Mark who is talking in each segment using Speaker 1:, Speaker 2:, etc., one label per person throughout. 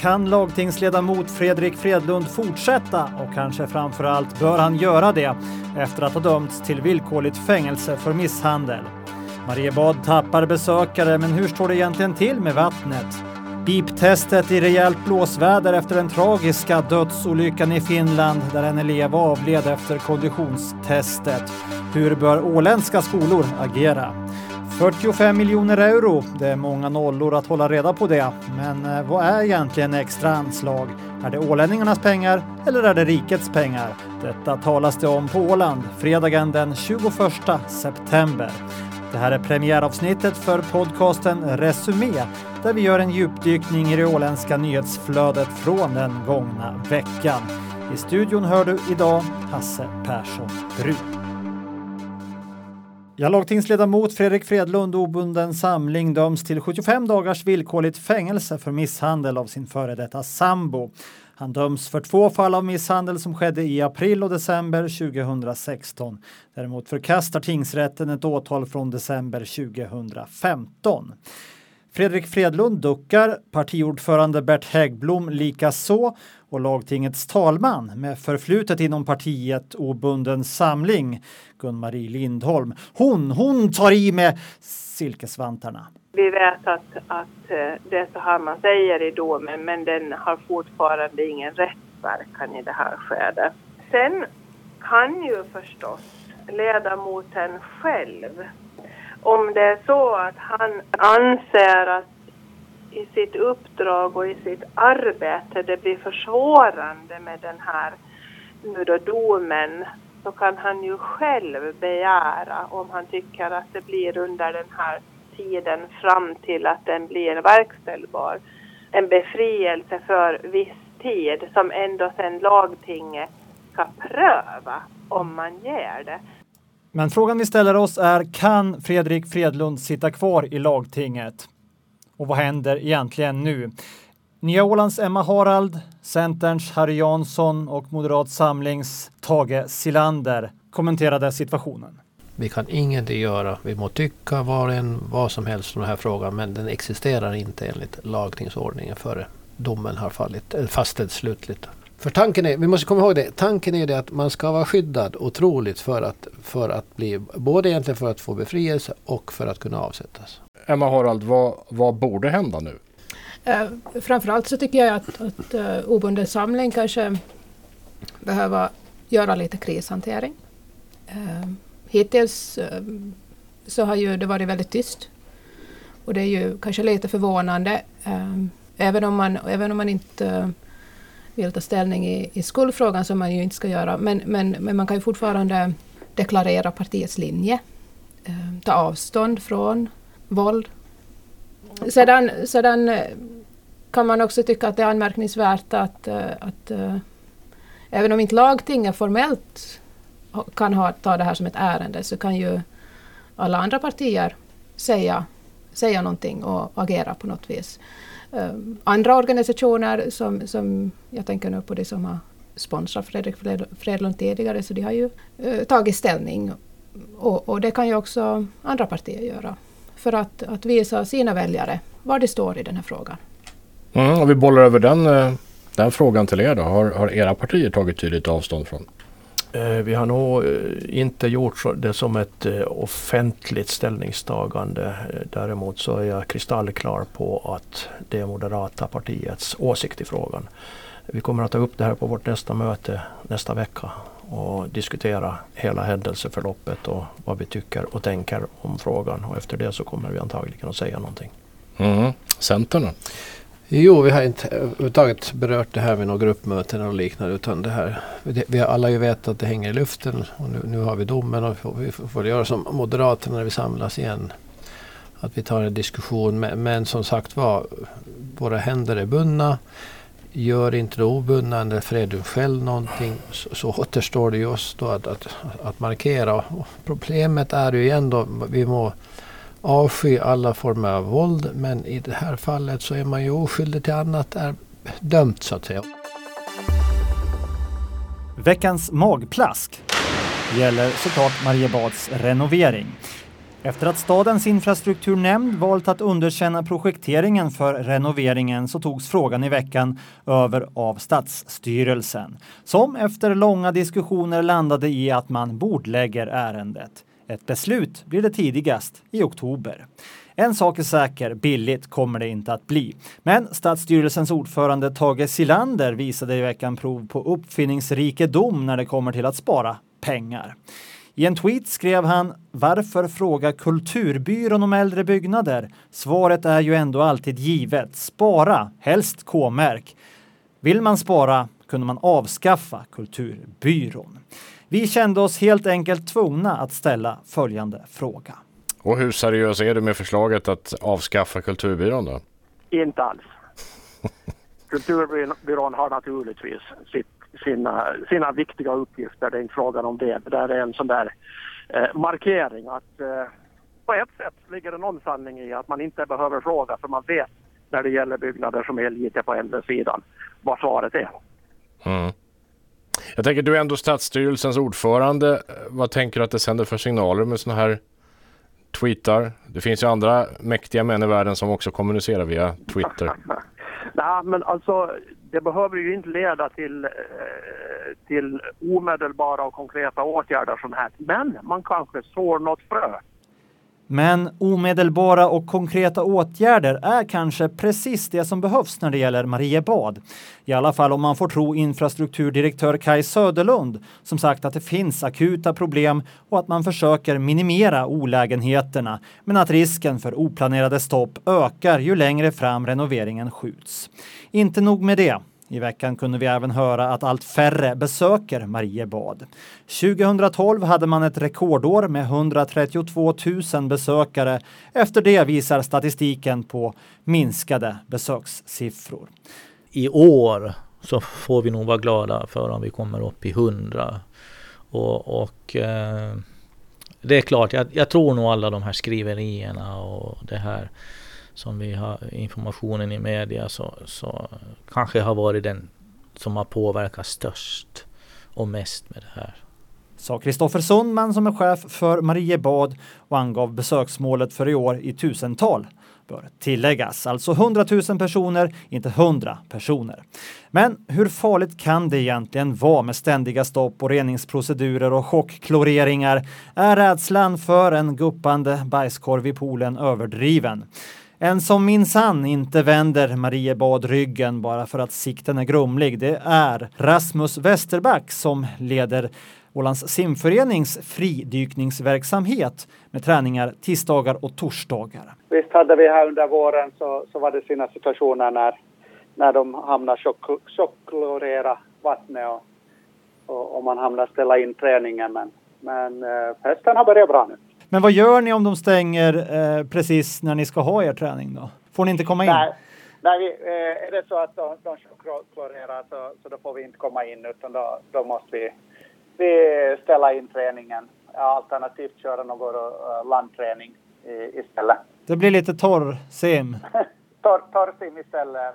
Speaker 1: Kan lagtingsledamot Fredrik Fredlund fortsätta och kanske framför allt bör han göra det efter att ha dömts till villkorligt fängelse för misshandel? Mariebad tappar besökare, men hur står det egentligen till med vattnet? Beep-testet i rejält blåsväder efter den tragiska dödsolyckan i Finland där en elev avled efter konditionstestet. Hur bör åländska skolor agera? 45 miljoner euro, det är många nollor att hålla reda på det. Men eh, vad är egentligen extra anslag? Är det ålänningarnas pengar eller är det rikets pengar? Detta talas det om på Åland fredagen den 21 september. Det här är premiäravsnittet för podcasten Resumé där vi gör en djupdykning i det åländska nyhetsflödet från den gångna veckan. I studion hör du idag Hasse Persson Bruk. Ja, lagtingsledamot Fredrik Fredlund, obunden samling, döms till 75 dagars villkorligt fängelse för misshandel av sin före detta sambo. Han döms för två fall av misshandel som skedde i april och december 2016. Däremot förkastar tingsrätten ett åtal från december 2015. Fredrik Fredlund duckar, partiordförande Bert Häggblom likaså och lagtingets talman med förflutet inom partiet Obunden samling, Gun-Marie Lindholm. Hon, hon tar i med silkesvantarna.
Speaker 2: Vi vet att, att eh, det är så här man säger i domen men den har fortfarande ingen rättsverkan i det här skedet. Sen kan ju förstås ledamoten själv om det är så att han anser att i sitt uppdrag och i sitt arbete det blir försvårande med den här nu då domen så kan han ju själv begära om han tycker att det blir under den här tiden fram till att den blir verkställbar en befrielse för viss tid som ändå sen lagtinget ska pröva om man ger det.
Speaker 1: Men frågan vi ställer oss är, kan Fredrik Fredlund sitta kvar i lagtinget? Och vad händer egentligen nu? Nya Ålands Emma Harald, Centerns Harry Jansson och Moderat Samlings Tage Silander kommenterade situationen.
Speaker 3: Vi kan ingenting göra. Vi må tycka var en vad som helst om den här frågan men den existerar inte enligt lagtingsordningen före domen har fallit, fastställts slutligt. För tanken är, vi måste komma ihåg det, tanken är det att man ska vara skyddad otroligt för att, för att bli, både egentligen för att få befrielse och för att kunna avsättas.
Speaker 4: Emma Harald, vad, vad borde hända nu?
Speaker 5: Uh, framförallt så tycker jag att, att uh, obunden samling kanske behöver göra lite krishantering. Uh, hittills uh, så har ju det varit väldigt tyst. Och det är ju kanske lite förvånande. Uh, även, om man, även om man inte vill ta ställning i, i skuldfrågan som man ju inte ska göra. Men, men, men man kan ju fortfarande deklarera partiets linje. Eh, ta avstånd från våld. Sedan, sedan eh, kan man också tycka att det är anmärkningsvärt att, eh, att eh, även om inte lagtinget formellt kan ha, ta det här som ett ärende så kan ju alla andra partier säga, säga någonting och agera på något vis. Eh, andra organisationer som, som jag tänker nu på det som har sponsrat Fredrik Fredlund tidigare, så de har ju eh, tagit ställning. Och, och, det kan ju också andra partier göra. För att, att visa sina väljare var de står i den här frågan.
Speaker 4: Mm, och vi bollar över den, eh, den frågan till er då. Har, har era partier tagit tydligt avstånd från
Speaker 3: Eh, vi har nog eh, inte gjort det som ett eh, offentligt ställningstagande. Däremot så är jag kristallklar på att det är Moderata partiets åsikt i frågan. Vi kommer att ta upp det här på vårt nästa möte nästa vecka och diskutera hela händelseförloppet och vad vi tycker och tänker om frågan. Och efter det så kommer vi antagligen att säga någonting.
Speaker 4: Mm. Centern då?
Speaker 3: Jo, vi har inte överhuvudtaget berört det här med några gruppmöten och liknande. Utan det här, vi har alla ju vet att det hänger i luften. Och nu, nu har vi domen och vi får, vi får göra som Moderaterna när vi samlas igen. Att vi tar en diskussion. Men, men som sagt var, våra händer är bundna. Gör inte det obundna eller Fredun själv någonting så, så återstår det just då att, att, att markera. Och problemet är ju ändå, vi må avsky alla former av våld men i det här fallet så är man ju oskyldig till annat, är dömt så att säga.
Speaker 1: Veckans magplask gäller såklart Mariebads renovering. Efter att stadens infrastrukturnämnd valt att underkänna projekteringen för renoveringen så togs frågan i veckan över av Stadsstyrelsen som efter långa diskussioner landade i att man bordlägger ärendet. Ett beslut blir det tidigast i oktober. En sak är säker, billigt kommer det inte att bli. Men Stadsstyrelsens ordförande Tage Silander visade i veckan prov på uppfinningsrikedom när det kommer till att spara pengar. I en tweet skrev han “Varför fråga Kulturbyrån om äldre byggnader? Svaret är ju ändå alltid givet. Spara, helst K-märk. Vill man spara kunde man avskaffa Kulturbyrån. Vi kände oss helt enkelt tvungna att ställa följande fråga.
Speaker 4: Och hur seriös är du med förslaget att avskaffa Kulturbyrån då?
Speaker 6: Inte alls. Kulturbyrån har naturligtvis sitt, sina, sina viktiga uppgifter, det är inte frågan om det. Det där är en sån där eh, markering att eh, på ett sätt ligger det någon sanning i att man inte behöver fråga för man vet när det gäller byggnader som är lite på äldre sidan vad svaret är.
Speaker 4: Mm. Jag tänker, du är ändå statsstyrelsens ordförande. Vad tänker du att det sänder för signaler med sådana här tweetar? Det finns ju andra mäktiga män i världen som också kommunicerar via Twitter.
Speaker 6: Nej, men alltså det behöver ju inte leda till, eh, till omedelbara och konkreta åtgärder som här. Men man kanske sår något frö.
Speaker 1: Men omedelbara och konkreta åtgärder är kanske precis det som behövs när det gäller Mariebad. I alla fall om man får tro infrastrukturdirektör Kai Söderlund som sagt att det finns akuta problem och att man försöker minimera olägenheterna men att risken för oplanerade stopp ökar ju längre fram renoveringen skjuts. Inte nog med det. I veckan kunde vi även höra att allt färre besöker Mariebad. 2012 hade man ett rekordår med 132 000 besökare. Efter det visar statistiken på minskade besökssiffror.
Speaker 7: I år så får vi nog vara glada för om vi kommer upp i 100. Och, och eh, det är klart, jag, jag, tror nog alla de här skriverierna och det här som vi har informationen i media så, så kanske har varit den som har påverkat störst och mest med det här.
Speaker 1: Sa Kristoffer Sundman som är chef för Mariebad och angav besöksmålet för i år i tusental bör tilläggas. Alltså 100 000 personer, inte 100 personer. Men hur farligt kan det egentligen vara med ständiga stopp och reningsprocedurer och chockkloreringar? Är rädslan för en guppande bajskorv i poolen överdriven? En som minsann inte vänder Mariebad ryggen bara för att sikten är grumlig, det är Rasmus Westerback som leder Ålands simförenings fridykningsverksamhet med träningar tisdagar och torsdagar.
Speaker 8: Visst hade vi här under våren så, så var det sina situationer när, när de hamnar tjockklorera vattnet och, och, och man hamnar ställa in träningen. Men, men eh, festen har börjat bra nu.
Speaker 1: Men vad gör ni om de stänger eh, precis när ni ska ha er träning då? Får ni inte komma in?
Speaker 8: Nej, nej eh, är det så att de, de klorerar så, så då får vi inte komma in utan då, då måste vi, vi ställa in träningen. Alternativt köra någon uh, landträning i, istället.
Speaker 1: Det blir lite torr sim.
Speaker 8: torr, torr sim istället.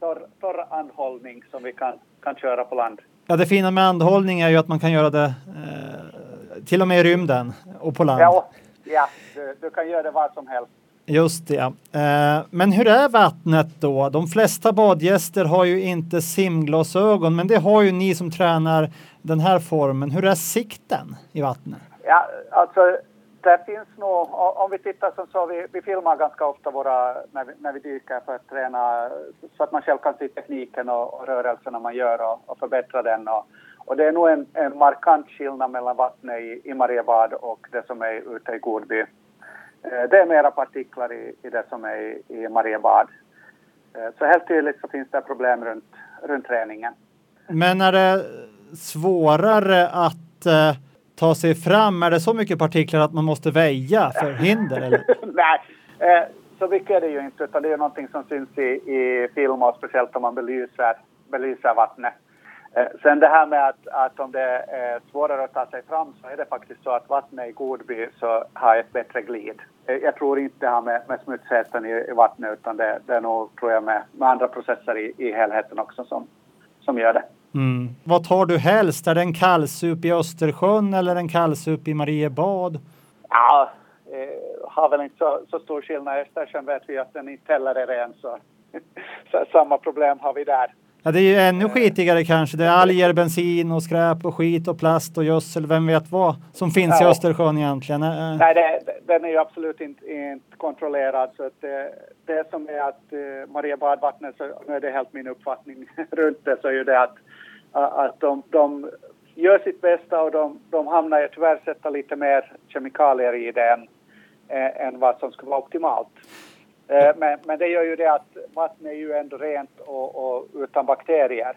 Speaker 8: Torr, torr andhållning som vi kan, kan köra på land.
Speaker 1: Ja, det fina med andhållning är ju att man kan göra det eh, till och med i rymden och på land.
Speaker 8: Ja, ja du, du kan göra det var som helst.
Speaker 1: Just det. Eh, men hur är vattnet då? De flesta badgäster har ju inte simglasögon, men det har ju ni som tränar den här formen. Hur är sikten i vattnet?
Speaker 8: Ja, alltså det finns nog, om vi tittar som så, vi, vi filmar ganska ofta våra, när vi, när vi dyker för att träna så att man själv kan se tekniken och, och rörelserna man gör och, och förbättra den. Och, och det är nog en, en markant skillnad mellan vattnet i, i Mariebad och det som är ute i Godby. Eh, det är mera partiklar i, i det som är i, Mariebad. Eh, så helt tydligt så finns det problem runt, runt träningen.
Speaker 1: Men är det svårare att eh, ta sig fram? Är det så mycket partiklar att man måste väja för hinder? Eller?
Speaker 8: Nej, eh, så mycket är det ju inte, utan det är någonting som syns i, i film och speciellt om man belyser, belyser vattnet. Eh, sen det här med att, att om det är svårare att ta sig fram så är det faktiskt så att vattnet i Godby så har ett bättre glid. Eh, jag tror inte det har med, med smutsheten i, i vattnet utan det, det är nog, tror jag, med, med andra processer i, i helheten också som, som gör det.
Speaker 1: Mm. Vad tar du helst? Är det en kallsup i Östersjön eller en kallsup i Mariebad?
Speaker 8: Ja, eh, har väl inte så, så stor skillnad. I Östersjön vet vi att den inte heller är ren så, så samma problem har vi där.
Speaker 1: Ja, det är ju ännu skitigare kanske. Det är alger, bensin och skräp och skit och plast och gödsel. Vem vet vad som finns
Speaker 8: Ja.
Speaker 1: i Östersjön egentligen. Eh,
Speaker 8: Nej, det, den är ju absolut inte, inte kontrollerad. Så att det, det som är att eh, Maria badvattnet, så nu är det helt min uppfattning runt det, så är ju det att, att de, de gör sitt bästa och de, de hamnar ju tyvärr sätta lite mer kemikalier i det än, eh, än vad som skulle vara optimalt. Eh, men, men det gör ju det att vattnet är ju ändå rent och, och utan bakterier.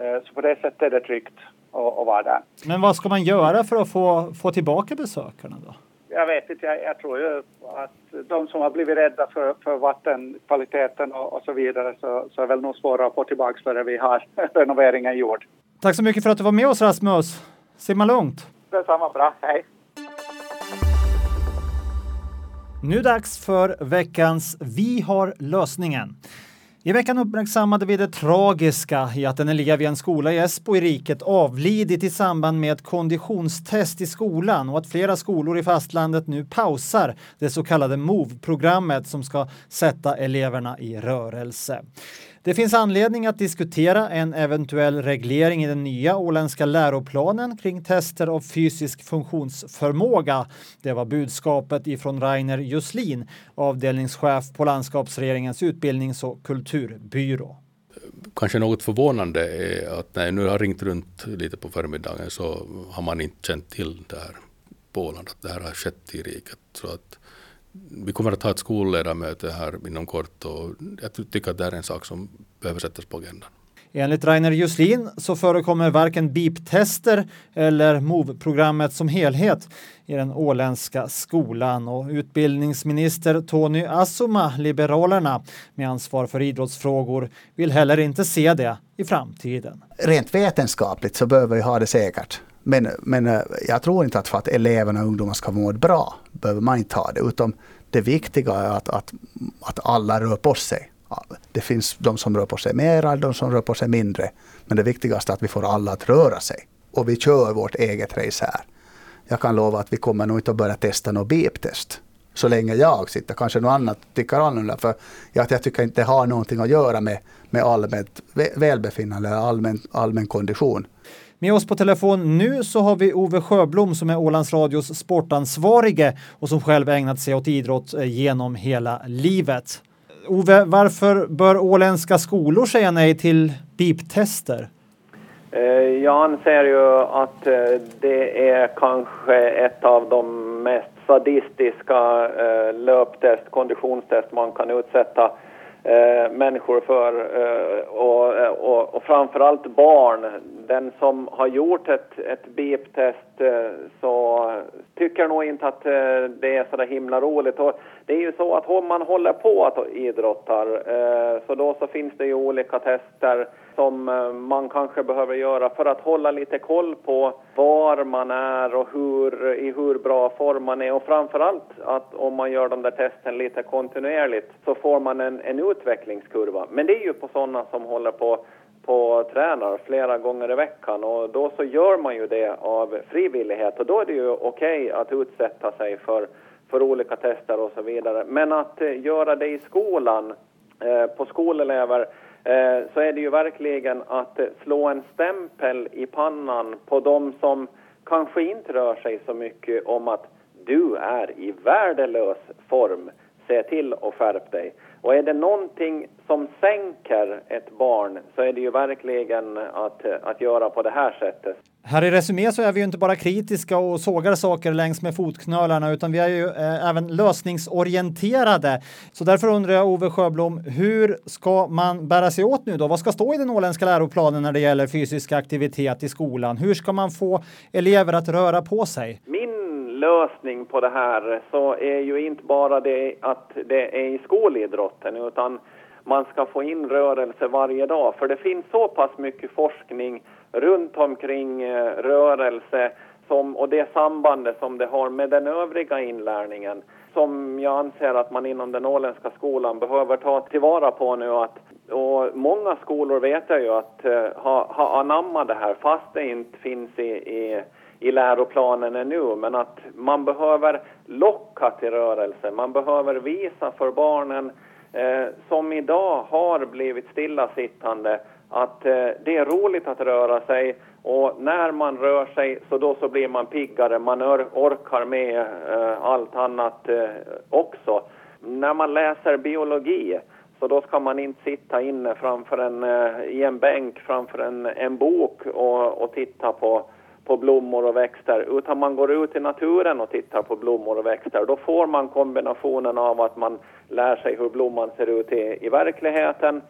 Speaker 8: Eh, så på det sättet är det tryggt att att vara där.
Speaker 1: Men vad ska man göra för att få, få tillbaka besökarna då?
Speaker 8: Jag vet inte, jag, jag tror ju att de som har blivit rädda för, för vattenkvaliteten och, och så vidare så, så är väl nog svårare att få tillbaka före vi har renoveringen gjord.
Speaker 1: Tack så mycket för att du var med oss Rasmus. Simma lugnt.
Speaker 8: Detsamma, bra, hej!
Speaker 1: Nu dags för veckans Vi har lösningen. I veckan uppmärksammade vi det tragiska i att en elev i en skola i Esbo i riket avlidit i samband med ett konditionstest i skolan och att flera skolor i fastlandet nu pausar det så kallade MOV-programmet som ska sätta eleverna i rörelse. Det finns anledning att diskutera en eventuell reglering i den nya åländska läroplanen kring tester av fysisk funktionsförmåga. Det var budskapet ifrån Rainer Juslin, avdelningschef på landskapsregeringens utbildnings och kulturbyrå.
Speaker 9: Kanske något förvånande är att när jag nu har ringt runt lite på förmiddagen så har man inte känt till det här på Åland, att det här har skett i riket. Så att vi kommer att ha ett skolledarmöte här inom kort och jag tycker att det är en sak som behöver sättas på agendan.
Speaker 1: Enligt Rainer Juslin så förekommer varken BIP-tester eller MOVE-programmet som helhet i den åländska skolan och utbildningsminister Tony Assoma, Liberalerna, med ansvar för idrottsfrågor, vill heller inte se det i framtiden.
Speaker 10: Rent vetenskapligt så behöver vi ha det säkert. Men, men eh, jag tror inte att för att eleverna och ungdomarna ska må bra behöver man inte ha det. Utan det viktiga är att, att, att alla rör på sig. Det finns de som rör på sig mer och de som rör på sig mindre. Men det viktigaste är att vi får alla att röra sig. Och vi kör vårt eget race här. Jag kan lova att vi kommer nog inte att börja testa något beep-test. Så länge jag sitter. Kanske något annat tycker annorlunda. För jag, jag tycker inte det har någonting att göra med, med allmänt välbefinnande eller allmän, allmän kondition.
Speaker 1: Med oss på telefon nu så har vi Ove Sjöblom som är Ålands Radios sportansvarige och som själv ägnat sig åt idrott eh, genom hela livet. Ove, varför bör åländska skolor säga nej till BIP-tester?
Speaker 11: Eh, jag anser ju att eh, det är kanske ett av de mest sadistiska löptest, konditionstest man kan utsätta eh, människor för eh, och, och, och framförallt barn. Den som har gjort ett, ett BIP-test eh, så tycker nog inte att eh, det är så där himla roligt. Och det är ju så att om man håller på att idrottar eh, så då så finns det ju olika tester som eh, man kanske behöver göra för att hålla lite koll på var man är och hur, i hur bra form man är och framförallt att om man gör de där testen lite kontinuerligt så får man en, en utvecklingskurva. Men det är ju på sådana som håller på på tränar flera gånger i veckan och då så gör man ju det av frivillighet och då är det ju okej att utsätta sig för, för olika tester och så vidare. Men att eh, göra det i skolan eh, på skolelever eh, så är det ju verkligen att eh, slå en stämpel i pannan på de som kanske inte rör sig så mycket om att du är i värdelös form. Se till att skärp dig. Och är det någonting som sänker ett barn så är det ju verkligen att, att göra på det här sättet.
Speaker 1: Här i Resumé så är vi ju inte bara kritiska och sågar saker längs med fotknölarna utan vi är ju eh, även lösningsorienterade. Så därför undrar jag Ove Sjöblom, hur ska man bära sig åt nu då? Vad ska stå i den åländska läroplanen när det gäller fysisk aktivitet i skolan? Hur ska man få elever att röra på sig?
Speaker 11: Min lösning på det här så är ju inte bara det att det är i skolidrotten utan man ska få in rörelse varje dag. För det finns så pass mycket forskning runt omkring eh, rörelse som, och det sambandet som det har med den övriga inlärningen som jag anser att man inom den åländska skolan behöver ta tillvara på nu. Att, och många skolor vet jag ju att eh, ha, ha anammat det här fast det inte finns i, i, i läroplanen ännu, men att man behöver locka till rörelse. Man behöver visa för barnen eh, som idag har blivit stillasittande att eh, det är roligt att röra sig och när man rör sig så då så blir man piggare, man or orkar med eh, allt annat eh, också. När man läser biologi så då ska man inte sitta inne framför en, eh, i en bänk framför en, en bok och, och titta på, på blommor och växter, utan man går ut i naturen och tittar på blommor och växter. Då får man kombinationen av att man lär sig hur blomman ser ut i, i verkligheten,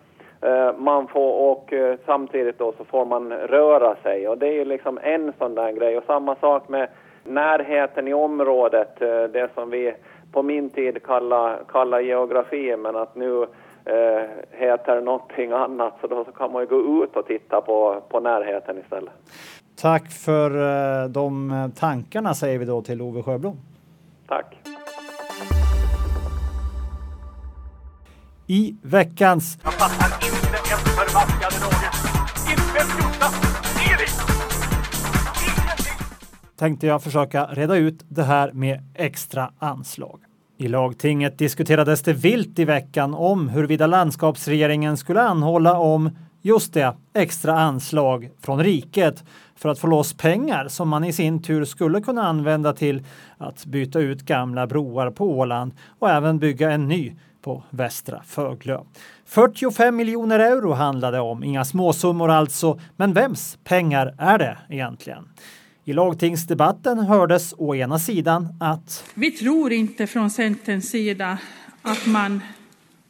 Speaker 11: eh, man får, och eh, samtidigt då så får man röra sig och det är ju liksom en sån där grej. Och samma sak med närheten i området, eh, det som vi på min tid kallade kallade geografi, men att nu eh, heter någonting annat så då så kan man ju gå ut och titta på, på närheten istället.
Speaker 1: Tack för eh, de tankarna säger vi då till Ove Sjöblom.
Speaker 11: Tack.
Speaker 1: I veckans...
Speaker 12: Jag fattar inte en förbaskad Roger. Inte en jota.
Speaker 1: Tänkte jag försöka reda ut det här med extra anslag. I lagtinget diskuterades det vilt i veckan om huruvida landskapsregeringen skulle anhålla om just det, extra anslag från riket för att få loss pengar som man i sin tur skulle kunna använda till att byta ut gamla broar på Åland och även bygga en ny på Västra Föglö. 45 miljoner euro handlade om, inga småsummor alltså, men vems pengar är det egentligen? I lagtingsdebatten hördes å ena sidan att
Speaker 13: Vi tror inte från Centerns sida att man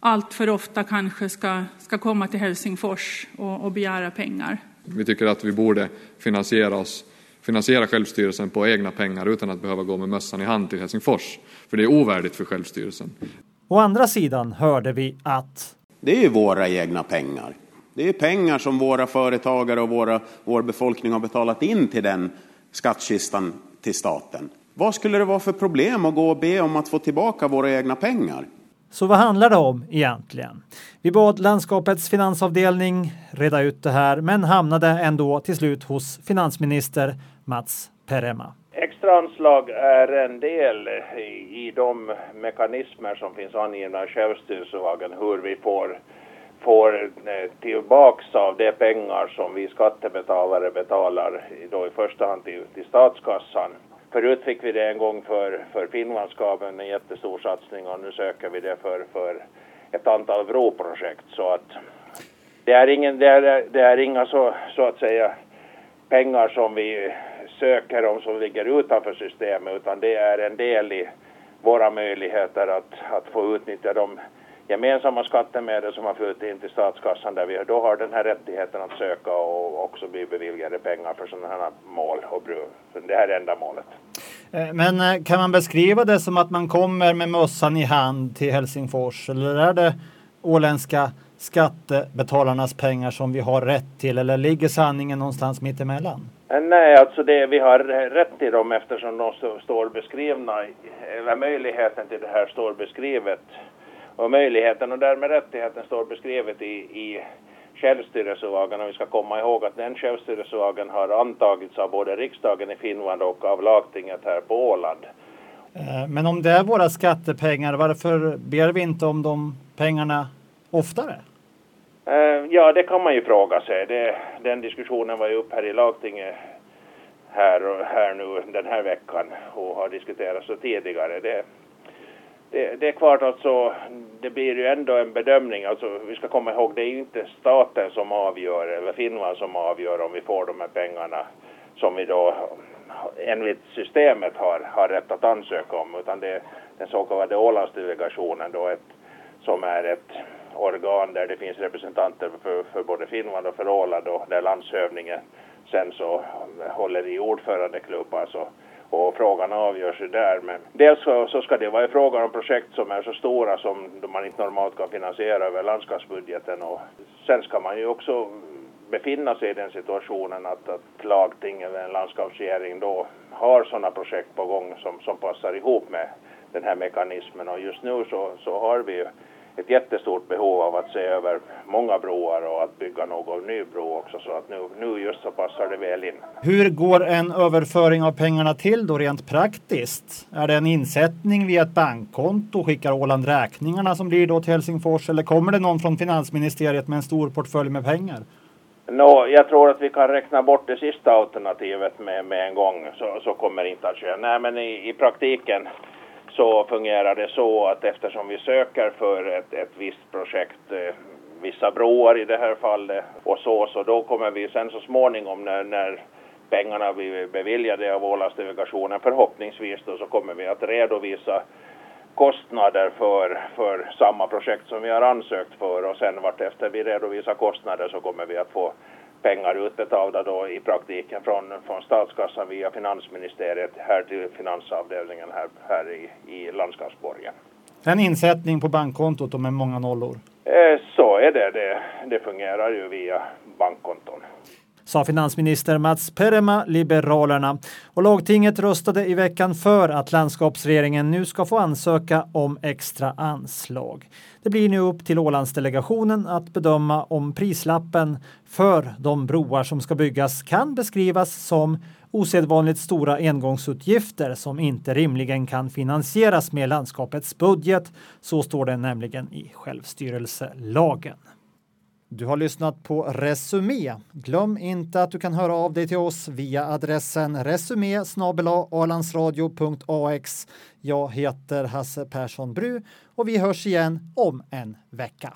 Speaker 13: allt för ofta kanske ska, ska komma till Helsingfors och, och begära pengar.
Speaker 14: Vi tycker att vi borde finansiera, oss, finansiera självstyrelsen på egna pengar utan att behöva gå med mössan i hand till Helsingfors. För det är ovärdigt för självstyrelsen.
Speaker 1: Å andra sidan hörde vi att
Speaker 15: Det är våra egna pengar. Det är pengar som våra företagare och våra, vår befolkning har betalat in till den skattkistan till staten. Vad skulle det vara för problem att gå och be om att få tillbaka våra egna pengar?
Speaker 1: Så vad handlar det om egentligen? Vi bad landskapets finansavdelning reda ut det här men hamnade ändå till slut hos finansminister Mats Perema.
Speaker 16: Extra anslag är en del i de mekanismer som finns angivna i självstyrelselagen hur vi får, får eh, tillbaks av de pengar som vi skattebetalare betalar då i första hand till, till statskassan. Förut fick vi det en gång för, för Finlandskabeln, en jättestor satsning och nu söker vi det för, för ett antal broprojekt. Så att det är, ingen, det är, det är inga så, så att säga pengar som vi söker om som ligger utanför systemet utan det är en del i våra möjligheter att, att få utnyttja de gemensamma skattemedel som har flutit in till statskassan där vi då har den här rättigheten att söka och också bli beviljade pengar för sådana här mål och det här ändamålet.
Speaker 1: Eh, Men eh, kan man beskriva det som att man kommer med mössan i hand till Helsingfors eller är det åländska skattebetalarnas pengar som vi har rätt till eller ligger sanningen någonstans mitt emellan?
Speaker 16: Eh, Nej, alltså det, vi har rätt till dem eftersom de stå, står beskrivna, eller möjligheten till det här står beskrivet. Och möjligheten och därmed rättigheten står beskrivet i, i självstyrelselagen och vi ska komma ihåg att den självstyrelselagen har antagits av både riksdagen i Finland och av lagtinget här på Åland.
Speaker 1: Eh, Men om det är våra skattepengar, varför ber vi inte om de pengarna oftare?
Speaker 16: Eh, Ja, det kan man ju fråga sig. Det, den diskussionen var ju upp här i lagtinget här, och, här nu den här veckan och har diskuterats så tidigare. Det, det, det är klart alltså, det blir ju ändå en bedömning. Alltså, vi ska komma ihåg, det är inte staten som avgör eller Finland som avgör om vi får de här pengarna som vi då enligt systemet har, har rätt att ansöka om, utan det är den så kallade Ålandsdelegationen då ett, som är ett organ där det finns representanter för, för både Finland och för Åland och där landshövdingen sen så håller i ordförandeklubb alltså. Och frågan avgörs ju där. Men dels så, så ska det vara fråga om projekt som är så stora som man inte normalt kan finansiera över landskapsbudgeten. Och sen ska man ju också befinna sig i den situationen att, att lagting eller en landskapsregering då har sådana projekt på gång som, som passar ihop med den här mekanismen. Och just nu så, så har vi ju ett jättestort behov av att se över många broar och att bygga någon ny bro också så att nu, nu just så passar det väl in.
Speaker 1: Hur går en överföring av pengarna till då rent praktiskt? Är det en insättning via ett bankkonto? Skickar Åland räkningarna som blir då till Helsingfors eller kommer det någon från finansministeriet med en stor portfölj med pengar?
Speaker 16: Nå, jag tror att vi kan räkna bort det sista alternativet med, med en gång så, så kommer det inte att ske. Nej, men i, i praktiken så fungerar det så att eftersom vi söker för ett, ett visst projekt, eh, vissa broar i det här fallet och så, så då kommer vi sen så småningom när, när pengarna blir beviljade av Ålandsdelegationen förhoppningsvis då så kommer vi att redovisa kostnader för, för samma projekt som vi har ansökt för och sen vartefter vi redovisar kostnader så kommer vi att få pengar utbetalda då i praktiken från, från statskassan via finansministeriet här till finansavdelningen här, här i, i landskapsborgen.
Speaker 1: En insättning på bankkontot och med många nollor?
Speaker 16: Eh, så är det. det. Det fungerar ju via bankkonton
Speaker 1: sa finansminister Mats Perema, Liberalerna. Och lagtinget röstade i veckan för att landskapsregeringen nu ska få ansöka om extra anslag. Det blir nu upp till Ålandsdelegationen att bedöma om prislappen för de broar som ska byggas kan beskrivas som osedvanligt stora engångsutgifter som inte rimligen kan finansieras med landskapets budget. Så står det nämligen i självstyrelselagen. Du har lyssnat på Resumé. Glöm inte att du kan höra av dig till oss via adressen resumé alandsradio.ax. Jag heter Hasse Persson Bru och vi hörs igen om en vecka.